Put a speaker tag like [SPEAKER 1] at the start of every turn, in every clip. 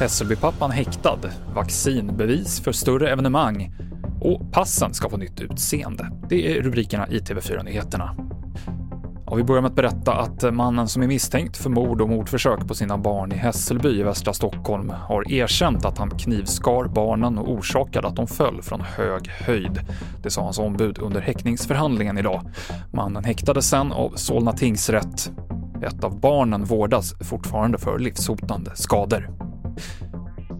[SPEAKER 1] Hässelbypappan häktad, vaccinbevis för större evenemang och passen ska få nytt utseende. Det är rubrikerna i TV4-nyheterna. Och vi börjar med att berätta att mannen som är misstänkt för mord och mordförsök på sina barn i Hässelby i västra Stockholm har erkänt att han knivskar barnen och orsakade att de föll från hög höjd. Det sa hans ombud under häktningsförhandlingen idag. Mannen häktades sen av Solna tingsrätt. Ett av barnen vårdas fortfarande för livshotande skador.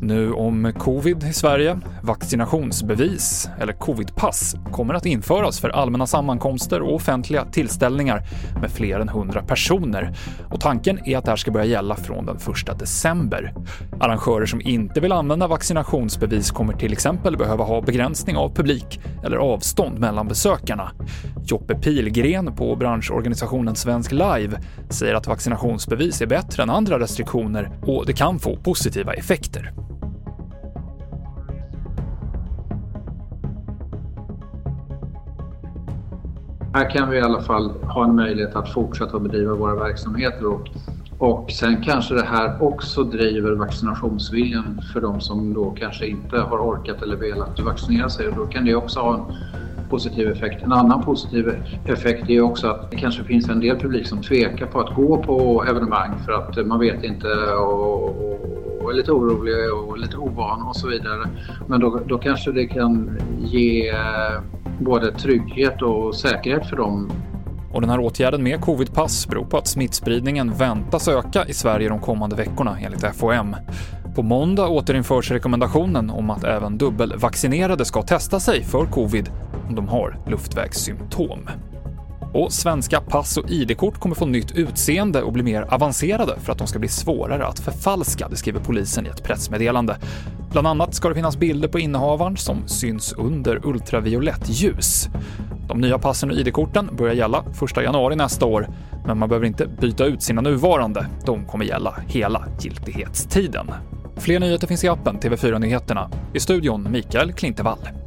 [SPEAKER 1] Nu om covid i Sverige. Vaccinationsbevis, eller covidpass, kommer att införas för allmänna sammankomster och offentliga tillställningar med fler än 100 personer. Och tanken är att det här ska börja gälla från den 1 december. Arrangörer som inte vill använda vaccinationsbevis kommer till exempel behöva ha begränsning av publik eller avstånd mellan besökarna. Joppe Pilgren på branschorganisationen Svensk Live säger att vaccinationsbevis är bättre än andra restriktioner och det kan få positiva effekter.
[SPEAKER 2] Här kan vi i alla fall ha en möjlighet att fortsätta att bedriva våra verksamheter och, och sen kanske det här också driver vaccinationsviljan för de som då kanske inte har orkat eller velat vaccinera sig och då kan det också ha en positiv effekt. En annan positiv effekt är också att det kanske finns en del publik som tvekar på att gå på evenemang för att man vet inte och, och är lite orolig och lite ovan och så vidare. Men då, då kanske det kan ge eh, både trygghet och säkerhet för dem.
[SPEAKER 1] Och den här åtgärden med covidpass beror på att smittspridningen väntas öka i Sverige de kommande veckorna enligt FOM. På måndag återinförs rekommendationen om att även dubbelvaccinerade ska testa sig för covid om de har luftvägssymptom. Och svenska pass och ID-kort kommer få nytt utseende och bli mer avancerade för att de ska bli svårare att förfalska, det skriver polisen i ett pressmeddelande. Bland annat ska det finnas bilder på innehavaren som syns under ultraviolett ljus. De nya passen och ID-korten börjar gälla 1 januari nästa år, men man behöver inte byta ut sina nuvarande. De kommer gälla hela giltighetstiden. Fler nyheter finns i appen TV4 Nyheterna. I studion Mikael Klintevall.